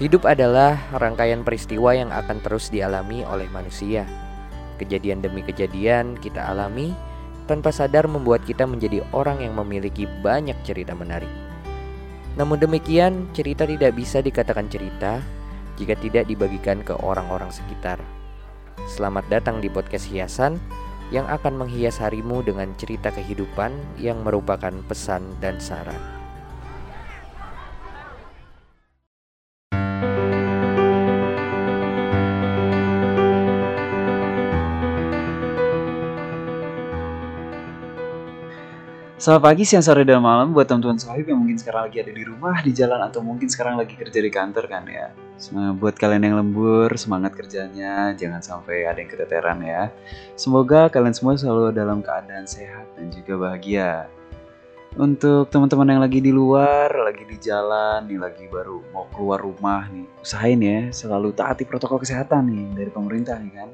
Hidup adalah rangkaian peristiwa yang akan terus dialami oleh manusia. Kejadian demi kejadian kita alami tanpa sadar membuat kita menjadi orang yang memiliki banyak cerita menarik. Namun demikian, cerita tidak bisa dikatakan cerita jika tidak dibagikan ke orang-orang sekitar. Selamat datang di podcast Hiasan yang akan menghias harimu dengan cerita kehidupan yang merupakan pesan dan saran. Selamat pagi, siang, sore, dan malam buat teman-teman sahib yang mungkin sekarang lagi ada di rumah, di jalan, atau mungkin sekarang lagi kerja di kantor kan ya. Semangat buat kalian yang lembur, semangat kerjanya, jangan sampai ada yang keteteran ya. Semoga kalian semua selalu dalam keadaan sehat dan juga bahagia. Untuk teman-teman yang lagi di luar, lagi di jalan, nih lagi baru mau keluar rumah nih, usahain ya selalu taati protokol kesehatan nih dari pemerintah nih kan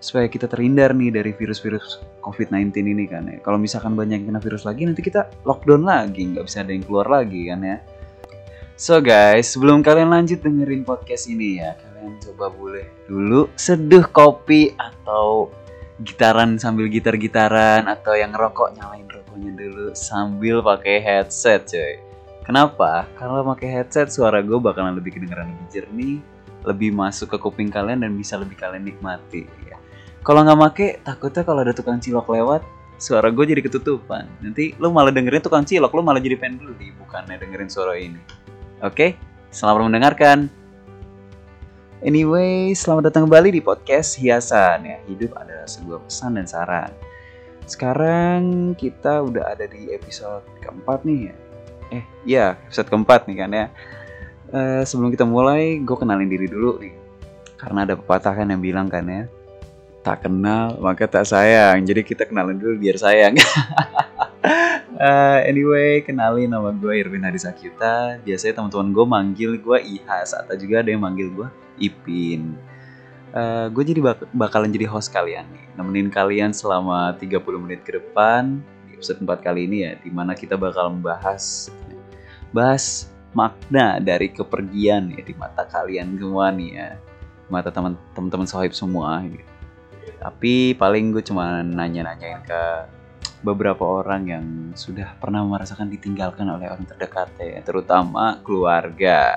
supaya kita terhindar nih dari virus-virus COVID-19 ini kan ya. Kalau misalkan banyak yang kena virus lagi, nanti kita lockdown lagi, nggak bisa ada yang keluar lagi kan ya. So guys, sebelum kalian lanjut dengerin podcast ini ya, kalian coba boleh dulu seduh kopi atau gitaran sambil gitar-gitaran atau yang rokok nyalain rokoknya dulu sambil pakai headset coy. Kenapa? Karena pakai headset suara gue bakalan lebih kedengeran lebih jernih, lebih masuk ke kuping kalian dan bisa lebih kalian nikmati ya kalau nggak make takutnya kalau ada tukang cilok lewat suara gue jadi ketutupan. Nanti lu malah dengerin tukang cilok lu malah jadi pengen beli bukannya dengerin suara ini. Oke? Selamat mendengarkan. Anyway selamat datang kembali di podcast hiasan ya hidup adalah sebuah pesan dan saran. Sekarang kita udah ada di episode keempat nih ya. Eh iya episode keempat nih kan ya. Uh, sebelum kita mulai gue kenalin diri dulu nih. Karena ada pepatah kan yang bilang kan ya tak kenal maka tak sayang. Jadi kita kenalin dulu biar sayang. Uh, anyway kenalin nama gue Irwin Hadi Sakyuta biasanya teman-teman gue manggil gue Ihas atau juga ada yang manggil gue Ipin. Uh, gue jadi bak bakalan jadi host kalian nih. Nemenin kalian selama 30 menit ke depan. Di episode 4 kali ini ya di mana kita bakal membahas bahas makna dari kepergian ya di mata kalian semua nih ya. Mata teman-teman sohib semua gitu tapi paling gue cuma nanya-nanyain ke beberapa orang yang sudah pernah merasakan ditinggalkan oleh orang terdekat ya, terutama keluarga.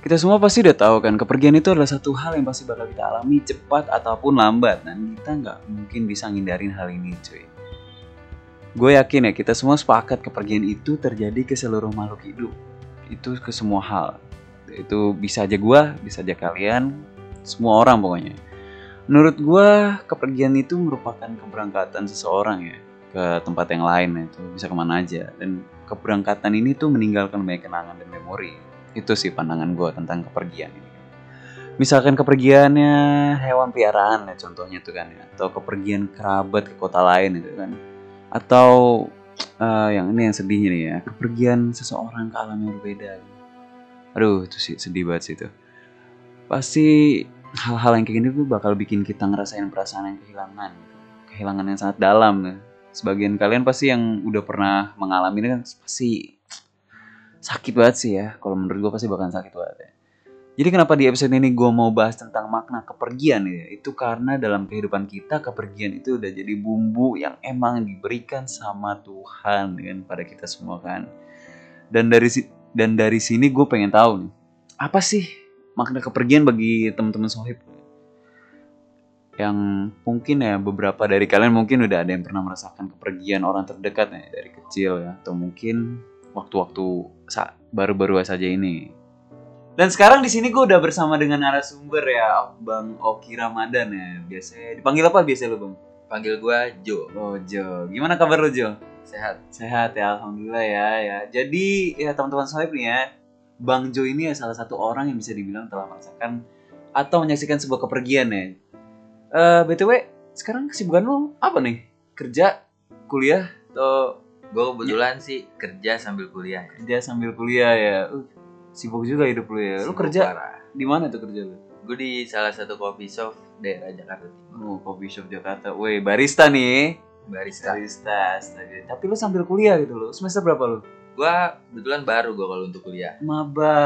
Kita semua pasti udah tahu kan, kepergian itu adalah satu hal yang pasti bakal kita alami cepat ataupun lambat dan kita nggak mungkin bisa ngindarin hal ini cuy. Gue yakin ya kita semua sepakat kepergian itu terjadi ke seluruh makhluk hidup. Itu ke semua hal. Itu bisa aja gue, bisa aja kalian, semua orang pokoknya menurut gue kepergian itu merupakan keberangkatan seseorang ya ke tempat yang lain ya, itu bisa ke mana aja. Dan keberangkatan ini tuh meninggalkan banyak kenangan dan memori. Itu sih pandangan gue tentang kepergian ini. Misalkan kepergiannya hewan piaraan ya contohnya tuh kan ya. Atau kepergian kerabat ke kota lain itu kan. Atau uh, yang ini yang sedihnya nih ya kepergian seseorang ke alam yang berbeda. Aduh itu sih sedih banget sih itu. Pasti hal-hal yang kayak gini tuh bakal bikin kita ngerasain perasaan yang kehilangan kehilangan yang sangat dalam ya. sebagian kalian pasti yang udah pernah mengalami ini kan pasti sakit banget sih ya. Kalau menurut gue pasti bakal sakit banget ya. Jadi kenapa di episode ini gue mau bahas tentang makna kepergian ya? Itu karena dalam kehidupan kita kepergian itu udah jadi bumbu yang emang diberikan sama Tuhan kan pada kita semua kan. Dan dari dan dari sini gue pengen tahu nih apa sih makna kepergian bagi teman-teman sohib yang mungkin ya beberapa dari kalian mungkin udah ada yang pernah merasakan kepergian orang terdekat ya dari kecil ya atau mungkin waktu-waktu baru-baru saja ini. Dan sekarang di sini gue udah bersama dengan narasumber ya Bang Oki Ramadan ya. Biasanya dipanggil apa biasa lo Bang? Panggil gue Jo. Oh Jo. Gimana kabar lo Jo? Sehat. Sehat ya Alhamdulillah ya ya. Jadi ya teman-teman sohib nih ya Bang Jo ini ya salah satu orang yang bisa dibilang telah merasakan atau menyaksikan sebuah kepergian ya. Uh, eh, BTW, sekarang kesibukan lo apa nih? Kerja, kuliah, atau gue kebetulan ya. sih kerja sambil kuliah. Kerja sambil kuliah ya. Uh, sibuk juga hidup lu ya. Lu kerja di mana tuh kerja lu? Gue di salah satu coffee shop daerah Jakarta Timur. Oh, coffee shop Jakarta. Woi, barista nih. Barista. Barista, astaga. Tapi lu sambil kuliah gitu lo. Semester berapa lu? Gua kebetulan baru gua kalau untuk kuliah. Maba,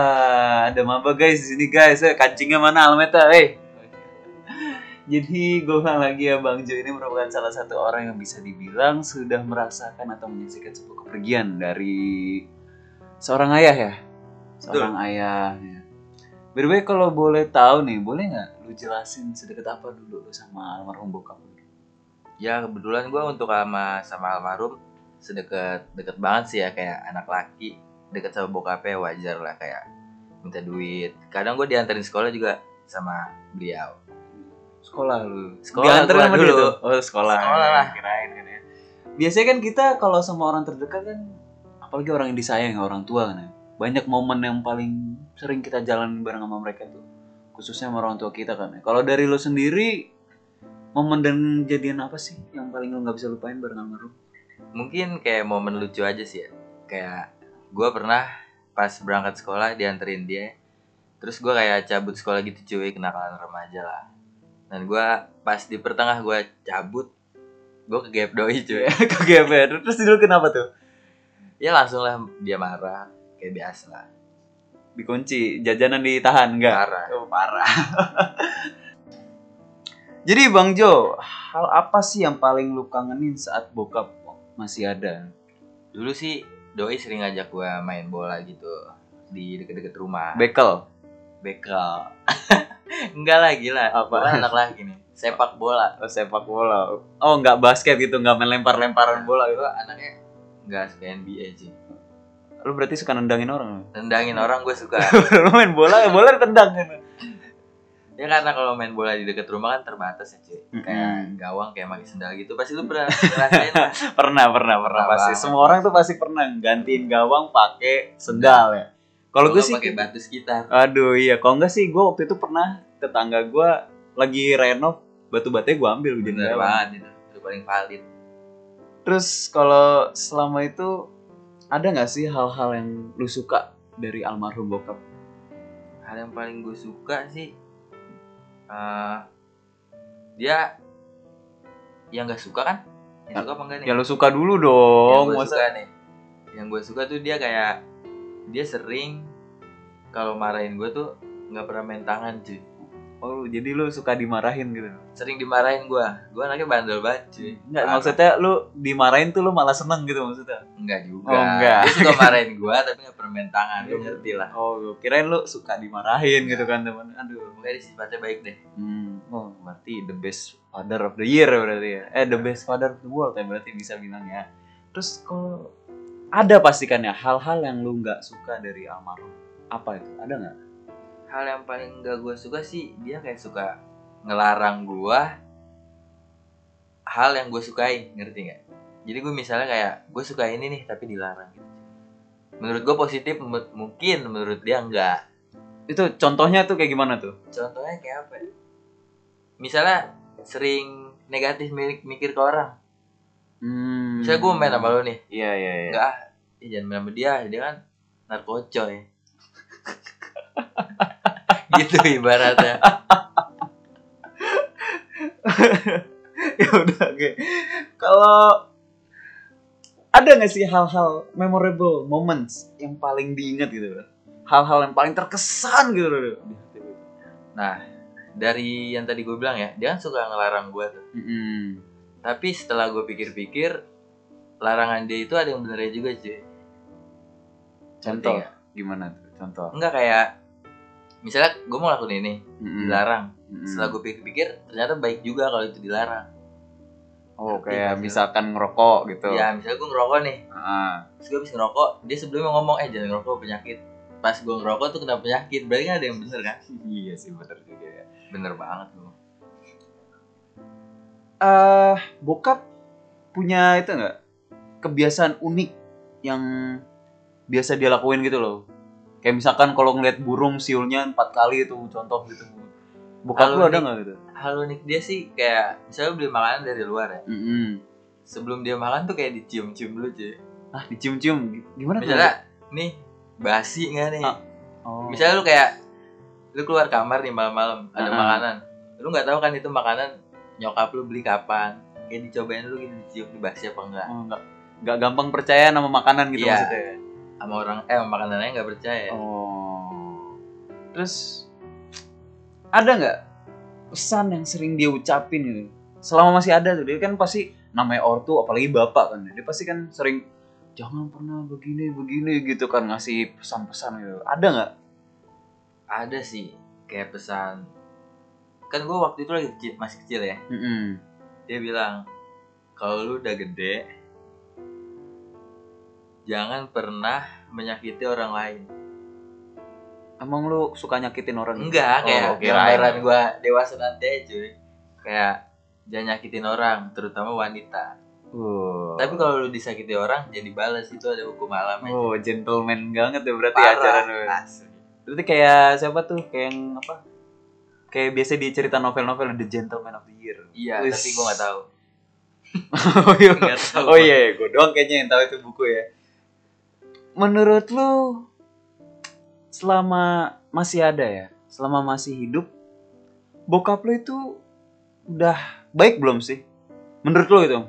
ada maba guys di sini guys. Eh, kancingnya mana Almeta? Eh. Jadi gue bilang lagi ya Bang Jo ini merupakan salah satu orang yang bisa dibilang sudah merasakan atau menyaksikan sebuah kepergian dari seorang ayah ya, seorang ayah. Ya. Way, kalau boleh tahu nih, boleh nggak lu jelasin sedekat apa dulu lu sama almarhum bokap lu? Ya kebetulan gua untuk sama sama almarhum sedekat deket banget sih ya kayak anak laki deket sama bokapnya wajar lah kayak minta duit. Kadang gue diantarin sekolah juga sama beliau. Sekolah lu. Sekolah Dianterin gua sama dulu. Oh, sekolah. Sekolah lah. Kirain kan ya. Biasanya kan kita kalau sama orang terdekat kan apalagi orang yang disayang orang tua kan ya. Banyak momen yang paling sering kita jalan bareng sama mereka tuh. Khususnya sama orang tua kita kan ya. Kalau dari lo sendiri momen dan kejadian apa sih yang paling lo nggak bisa lupain bareng almarhum? Mungkin kayak momen lucu aja sih ya. Kayak gua pernah pas berangkat sekolah dianterin dia. Terus gua kayak cabut sekolah gitu cuy kenakalan remaja lah. Dan gua pas di pertengah gua cabut gue ke gap doi cuy Ke GBR. Terus dulu kenapa tuh? ya langsung lah dia marah kayak biasa lah Dikunci, jajanan ditahan enggak? marah Oh, parah. Jadi Bang Jo, hal apa sih yang paling lu kangenin saat bokap masih ada? dulu sih doi sering ngajak gua main bola gitu di deket-deket rumah Bekel. bekel enggak lah gila Apa? Gua anak lagi nih sepak bola Oh, sepak bola. Oh, nggak basket gitu, nggak main lempar-lemparan bola gitu. anaknya enggak suka NBA sih Lu berarti suka nendangin orang. tendangin orang gue suka lu main bola, bola ditendang kan. ya karena kalau main bola di deket rumah kan terbatas ya cuy Mm-mm. kayak gawang kayak pakai sendal gitu pasti lu pernah ngerasain Pernah, pernah, pernah Pernah pasti. banget. Semua orang tuh pasti pernah gantiin gawang pakai sendal ya. Kalau gue sih pakai batu sekitar Aduh iya, kalau enggak sih gue waktu itu pernah tetangga gue lagi renov batu-batanya gue ambil jadi bener gawang. banget itu itu paling valid Terus kalau selama itu ada nggak sih hal-hal yang lu suka dari almarhum bokap? hal yang paling gue suka sih eh, dia yang gak suka kan? Yang suka apa enggak nih? Ya lu suka dulu yang dong, gue masa? suka nih. Yang gue suka tuh dia kayak dia sering kalau marahin gue tuh nggak pernah main tangan cuy oh jadi lu suka dimarahin gitu? sering dimarahin gue gue anaknya bandel banget cuy Enggak, maksudnya lu dimarahin tuh lu malah seneng gitu maksudnya? enggak juga Oh, enggak. dia suka marahin gue tapi nggak pernah main tangan lu ngerti lah Oh, gue kirain lu suka dimarahin gitu kan teman. Aduh. Dia sifatnya baik deh Hmm, oh berarti the best father of the year berarti ya. Eh the best father of the world ya berarti bisa bilang ya. Terus kalau ada pastikan ya hal-hal yang lu nggak suka dari almarhum. Apa itu? Ada nggak? Hal yang paling gak gue suka sih dia kayak suka ngelarang gue hal yang gue sukai ngerti nggak jadi gue misalnya kayak gue suka ini nih tapi dilarang gitu menurut gue positif mu- mungkin menurut dia enggak Itu contohnya tuh kayak gimana tuh? contohnya kayak apa ya? misalnya sering negatif mi- mikir ke orang Hmm. misalnya gue main sama lo nih Iya iya iya. enggak ah ih, jangan main sama dia dia kan narkocoy gitu ibaratnya ya udah oke. Kalau ada nggak sih hal-hal memorable moments yang paling diingat gitu? Hal-hal yang paling terkesan gitu. Nah, dari yang tadi gue bilang ya, dia kan suka ngelarang gue tuh. Mm-mm. Tapi setelah gue pikir-pikir, larangan dia itu ada yang benernya juga cuy. Contoh gimana tuh? Contoh. Enggak kayak, misalnya gue mau lakuin ini, Mm-mm. dilarang. Mm-mm. Setelah gue pikir-pikir, ternyata baik juga kalau itu dilarang. Oh Ngerti kayak misalkan ngerokok gitu. Ya, misalnya gue ngerokok nih, Ah. terus gue habis ngerokok, dia sebelumnya ngomong, eh jangan ngerokok penyakit. Pas gue ngerokok tuh kena penyakit, berarti kan ada yang bener kan? Iya sih bener juga ya. Bener banget gue. Eh bokap punya itu nggak kebiasaan unik yang biasa dia lakuin gitu loh. Kayak misalkan kalau ngeliat burung siulnya empat kali itu contoh gitu. Bokap Hal lu ada nggak gitu? Hal unik dia sih kayak, misalnya beli makanan dari luar ya. Mm-mm. Sebelum dia makan tuh kayak dicium-cium dulu cuy. Ah dicium-cium gimana tuh? misalnya nih basi nggak nih Ah. Oh. misalnya lu kayak lu keluar kamar nih malam-malam ada Ah. makanan lu nggak tahu kan itu makanan nyokap lu beli kapan kayak dicobain dulu gitu dicium nih basi apa enggak Oh, nggak nggak gampang percaya nama makanan gitu Iya. maksudnya. Sama orang eh sama makanan lain nggak percaya Oh. Terus ada nggak pesan yang sering dia ucapin gitu? Selama masih ada tuh dia kan pasti namanya ortu apalagi bapak kan dia pasti kan sering jangan pernah begini begini gitu kan ngasih pesan-pesan gitu. Ada nggak? ada sih kayak pesan kan gue waktu itu lagi kecil, masih kecil ya Mm-mm. dia bilang kalau lu udah gede jangan pernah menyakiti orang lain Emang lu suka nyakitin orang? enggak kayak Oh, gambaran gue dewasa nanti aja cuy kayak jangan nyakitin orang terutama wanita Oh. tapi kalau lu disakiti orang jadi balas itu ada hukum alam aja Oh, gentleman banget ya berarti Parah. ajaran lu. Berarti kayak siapa tuh? Kayak yang apa? Kayak biasa di cerita novel-novel The Gentleman of the Year. iya Wis. tapi nggak tahu oh iya, tahu. oh iya, gue doang kayaknya yang tahu itu buku ya. Menurut lu selama masih ada ya, selama masih hidup, bokap lu itu udah baik belum sih? Menurut lu itu?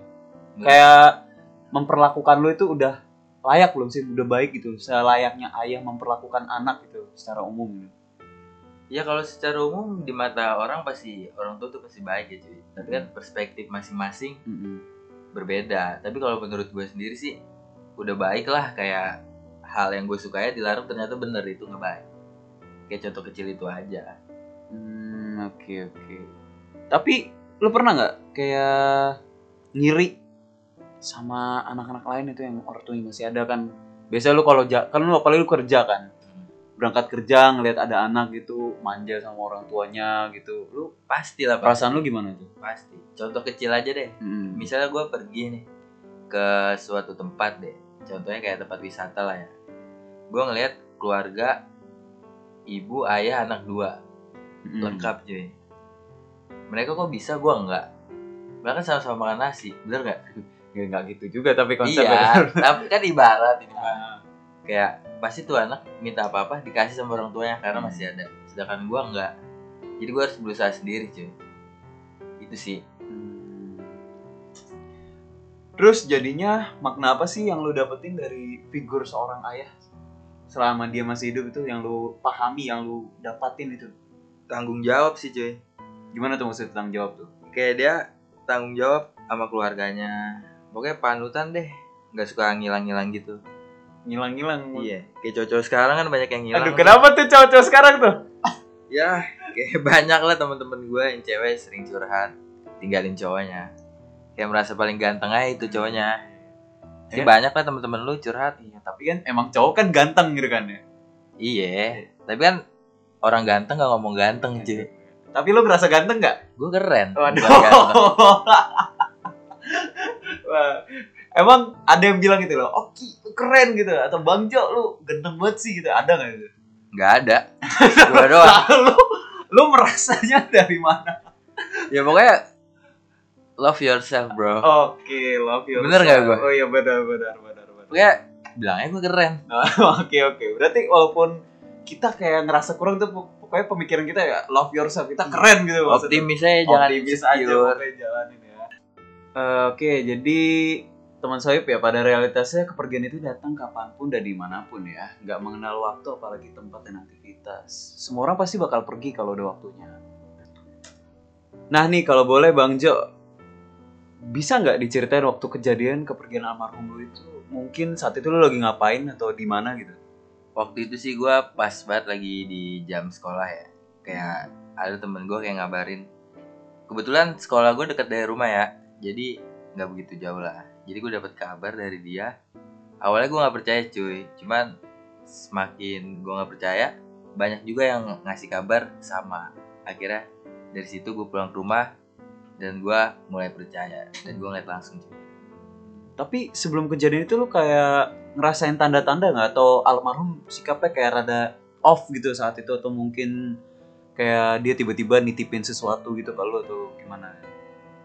Kayak memperlakukan lu itu udah layak belum sih? Udah baik gitu, selayaknya ayah memperlakukan anak gitu secara umum gitu. Ya kalau secara umum di mata orang pasti orang tua tuh pasti baik ya cuy. Tapi kan perspektif masing-masing berbeda. Tapi kalau menurut gue sendiri sih udah baik lah kayak hal yang gue suka ya dilarang ternyata bener itu nggak baik. Kayak contoh kecil itu aja. Hmm, oke oke. Tapi lu pernah nggak kayak ngiri sama anak-anak lain itu yang ortunya masih ada kan? Biasa lu kalau kan lu apalagi lu kerja kan, berangkat kerja ngeliat ada anak gitu manja sama orang tuanya gitu, lu Pasti lah perasaan lu gimana tuh? Pasti. Contoh kecil aja deh. Hmm. Misalnya gue pergi nih ke suatu tempat deh. Contohnya kayak tempat wisata lah ya. Gue ngeliat keluarga ibu, ayah, anak dua Hmm. lengkap cuy. Mereka kok bisa gue enggak? Bahkan sama-sama makan nasi, bener nggak? Ya nggak gitu juga tapi Iya, konsepnya. tapi kan ibarat ini mah. Ah. Kayak pasti tuh anak minta apa-apa dikasih sama orang tuanya karena Hmm. masih ada. Sedangkan gua enggak. Jadi gua harus berusaha sendiri, cuy. Itu sih. Hmm. Terus jadinya makna apa sih yang lu dapetin dari figur seorang ayah selama dia masih hidup itu yang lu pahami, yang lu dapatin itu? Tanggung jawab sih, cuy. Gimana tuh maksud tanggung jawab tuh? Kayak dia tanggung jawab sama keluarganya. Pokoknya panutan deh. Nggak suka ngilang-ngilang gitu. Ngilang-ngilang. Iya, kayak cowok sekarang kan banyak yang ngilang. Aduh, kenapa tuh cowok-cowok sekarang tuh? Ya, kayak banyak lah teman-teman gue yang cewek sering curhat, tinggalin cowoknya. Kayak merasa paling ganteng aja itu cowoknya. Jadi Ya. banyak lah teman-teman lu curhat. Iya, tapi kan emang cowok kan ganteng gitu kan ya. Iya, tapi kan orang ganteng gak ngomong ganteng cuy. Tapi lu merasa ganteng gak? Gue keren. Waduh. Wah, emang ada yang bilang gitu loh, Oki lu keren gitu atau Bang Jo lu ganteng banget sih gitu. Ada gak gitu? Gak ada. Gue doang. lu lu merasanya dari mana? Ya pokoknya love yourself bro. Oke, love you. Bener nggak gua? Oh iya benar benar benar benar. Pokoknya bilangnya gue keren. Oke oke. Berarti walaupun kita kayak ngerasa kurang tuh pokoknya pemikiran kita ya love yourself kita keren gitu maksudnya. Optimis aja jangan Optimis aja pokoknya jalanin ya. Eh, oke, jadi teman Sohib ya pada realitasnya kepergian itu datang kapan pun dan di mana pun ya nggak mengenal waktu apalagi tempat dan aktivitas semua orang pasti bakal pergi kalau udah waktunya nah nih kalau boleh Bang Jo bisa nggak diceritain waktu kejadian kepergian almarhum lu itu mungkin saat itu lu lagi ngapain atau di mana gitu Waktu itu sih gue pas banget lagi di jam sekolah ya. Kayak ada temen gue kayak ngabarin. Kebetulan sekolah gue deket dari rumah ya. Jadi nggak begitu jauh lah. Jadi gue dapet kabar dari dia. Awalnya gue nggak percaya cuy. Cuman semakin gue nggak percaya, banyak juga yang ngasih kabar sama. Akhirnya dari situ gue pulang ke rumah dan gue mulai percaya dan gue ngeliat langsung cuy. tapi sebelum kejadian itu lu kayak ngerasain tanda-tanda nggak? Atau almarhum sikapnya kayak rada off gitu saat itu? Atau mungkin kayak dia tiba-tiba nitipin sesuatu gitu ke lu atau gimana?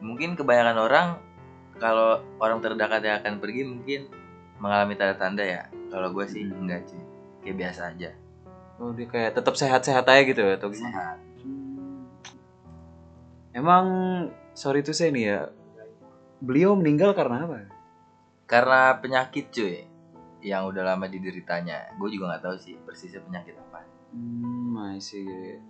Mungkin kebanyakan orang kalau orang terdekatnya akan pergi mungkin mengalami tanda-tanda ya. Kalau gue sih Hmm. enggak cuy kayak biasa aja. Oh dia kayak tetap sehat-sehat aja gitu ya atau gimana? Sehat. Emang sorry tuh saya nih ya beliau meninggal karena apa karena penyakit cuy yang udah lama dideritanya. Gue juga nggak tahu sih persisnya penyakit apa. Hmm, see.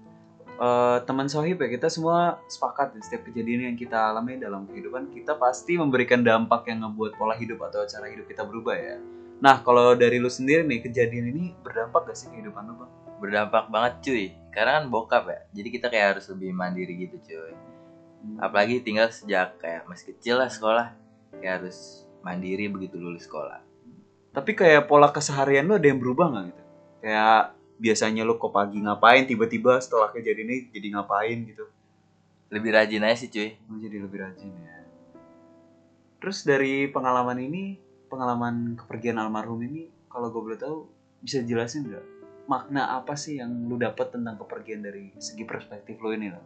Eh, teman sohib ya kita semua sepakat ya, setiap kejadian yang kita alami dalam kehidupan kita pasti memberikan dampak yang ngebuat pola hidup atau cara hidup kita berubah ya. Nah kalau dari lu sendiri nih kejadian ini berdampak gak sih kehidupan lu bang? Berdampak banget cuy. Karena kan bokap ya. Jadi kita kayak harus lebih mandiri gitu cuy. Apalagi tinggal sejak kayak masih kecil lah sekolah. Kayak harus mandiri begitu lulus sekolah. Tapi kayak pola keseharian lu ada yang berubah nggak gitu? Kayak biasanya lu kok pagi ngapain tiba-tiba setelah kejadian ini jadi ngapain gitu? Lebih rajin aja sih cuy. Lu jadi lebih rajin ya. Terus dari pengalaman ini, pengalaman kepergian almarhum ini, kalau gue boleh tahu, bisa jelasin nggak makna apa sih yang lu dapat tentang kepergian dari segi perspektif lu ini lah?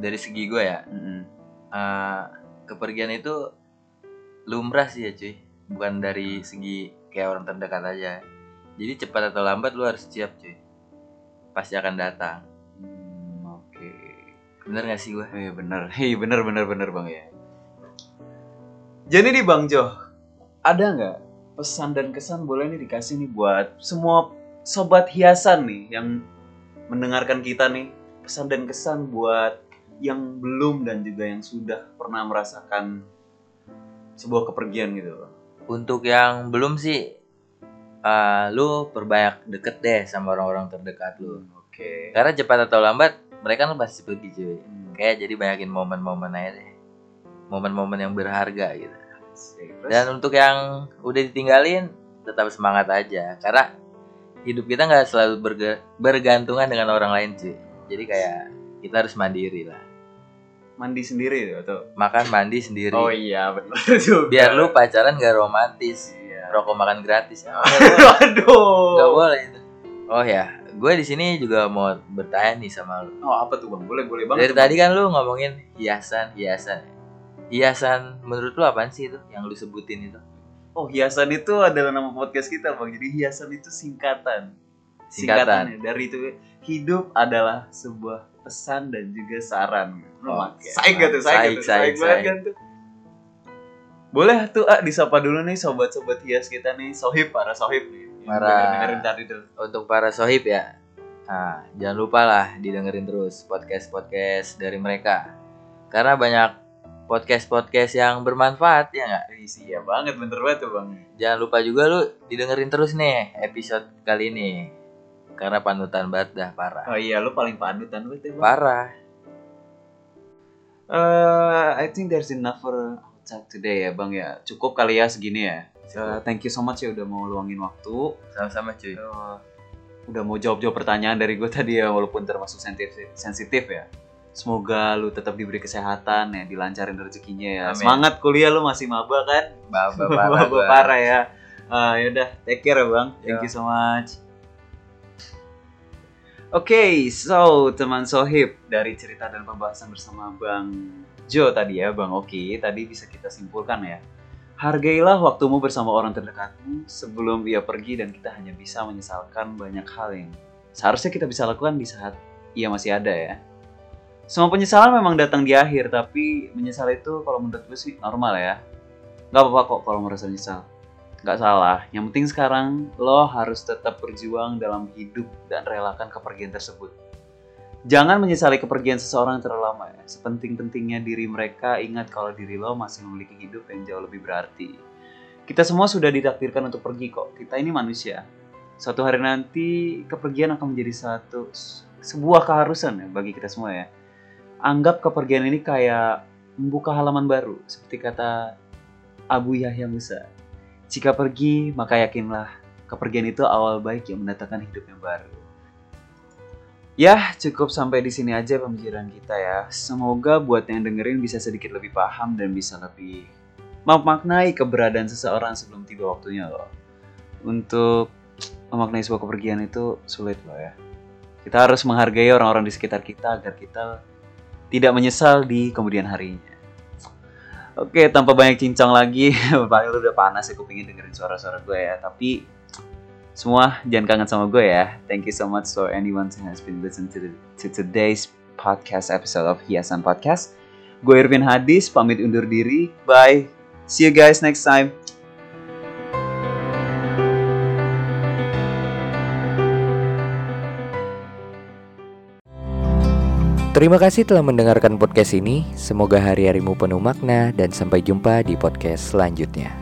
Dari segi gue ya, eh, kepergian itu lumrah sih ya cuy. Bukan dari segi kayak orang terdekat aja. Jadi cepat atau lambat lu harus siap cuy. Pasti akan datang. Hmm, Oke. Bener gak sih gue? Iya bener, hei bener bener bener bang ya. Jadi nih bang Jo, ada nggak pesan dan kesan boleh nih dikasih nih buat semua sobat hiasan nih yang mendengarkan kita nih pesan dan kesan buat yang belum dan juga yang sudah pernah merasakan sebuah kepergian gitu. Untuk yang belum sih, eh, lu perbanyak deket deh sama orang-orang terdekat lu. Oke. Karena cepat atau lambat mereka kan pasti pergi cuy. Hmm, Kayak jadi banyakin momen-momen aja deh. Momen-momen yang berharga gitu. Dan untuk yang udah ditinggalin tetap semangat aja. Karena hidup kita nggak selalu berge- bergantungan dengan orang lain cuy. Jadi kayak kita harus mandiri lah. mandi sendiri tuh atau? Makan mandi sendiri. Oh iya benar juga. Biar lu pacaran gak romantis. Iya. Rokok makan gratis. Oh, boleh. Aduh. Nggak boleh itu. Oh ya, gue di sini juga mau bertanya nih sama lu. Oh apa tuh bang? Boleh boleh banget. Dari tuh, tadi Bang. kan lu ngomongin hiasan, hiasan. Hiasan menurut lu apaan sih itu yang lu sebutin itu? Oh hiasan itu adalah nama podcast kita bang. Jadi hiasan itu singkatan. Singkatan. Singkatannya dari itu hidup adalah sebuah pesan dan juga saran. Oke. Saik gak tuh? Saik, Saik, gak tuh? saik, Saik banget saik. kan tuh? Boleh tuh ah disapa dulu nih sobat-sobat hias kita nih sohib para sohib nih. Para- dengerin- tadi tuh. Untuk para sohib ya, nah, jangan lupa lah didengerin terus podcast-podcast dari mereka. Karena banyak podcast-podcast yang bermanfaat ya nggak? Iya banget bener banget tuh bang. Jangan lupa juga lu didengerin terus nih episode kali ini. Karena panutan banget dah parah. Oh iya lu paling panutan banget ya bang. Parah. Eh, I think there's enough for talk today ya bang ya. Cukup kali ya segini ya. Eh, thank you so much ya udah mau luangin waktu. Sama-sama cuy. Eh, udah mau jawab-jawab pertanyaan dari gue tadi ya walaupun termasuk sensitif, sensitif ya. Semoga lu tetap diberi kesehatan ya, dilancarin rezekinya ya. Amin. Semangat kuliah lu masih maba kan? Baba parah. Maba parah ya. Ah, yaudah, take care ya bang. Thank Ya. you so much. Oke, so teman sohib dari cerita dan pembahasan bersama Bang Jo tadi ya, Bang Oki, tadi bisa kita simpulkan ya. Hargailah waktumu bersama orang terdekatmu sebelum ia pergi dan kita hanya bisa menyesalkan banyak hal yang seharusnya kita bisa lakukan di saat ia masih ada ya. Semua penyesalan memang datang di akhir, tapi menyesal itu kalau menurut gue sih normal ya. Gak apa-apa kok kalau merasa nyesal. Gak salah. Yang penting sekarang lo harus tetap berjuang dalam hidup dan relakan kepergian tersebut. Jangan menyesali kepergian seseorang terlalu lama ya. Sepenting-pentingnya diri mereka ingat kalau diri lo masih memiliki hidup yang jauh lebih berarti. Kita semua sudah ditakdirkan untuk pergi kok. Kita ini manusia. Suatu hari nanti kepergian akan menjadi satu sebuah keharusan ya bagi kita semua ya. Anggap kepergian ini kayak membuka halaman baru seperti kata Abu Yahya Musa. Jika pergi, maka yakinlah kepergian itu awal baik yang mendatangkan hidup yang baru. Ya, cukup sampai di sini aja pembicaraan kita ya. Semoga buat yang dengerin bisa sedikit lebih paham dan bisa lebih memaknai keberadaan seseorang sebelum tiba waktunya loh. Untuk memaknai sebuah kepergian itu sulit loh ya. Kita harus menghargai orang-orang di sekitar kita agar kita tidak menyesal di kemudian harinya. Oke, tanpa banyak cincong lagi, paling lu udah panas ya kupingin dengerin suara-suara gue ya. Tapi semua jangan kangen sama gue ya. Thank you so much for anyone who has been listening to, the, to today's podcast episode of Hiasan Podcast. Gue Irvin Hadis, pamit undur diri. Bye. See you guys next time. Terima kasih telah mendengarkan podcast ini. Semoga hari-harimu penuh makna dan sampai jumpa di podcast selanjutnya.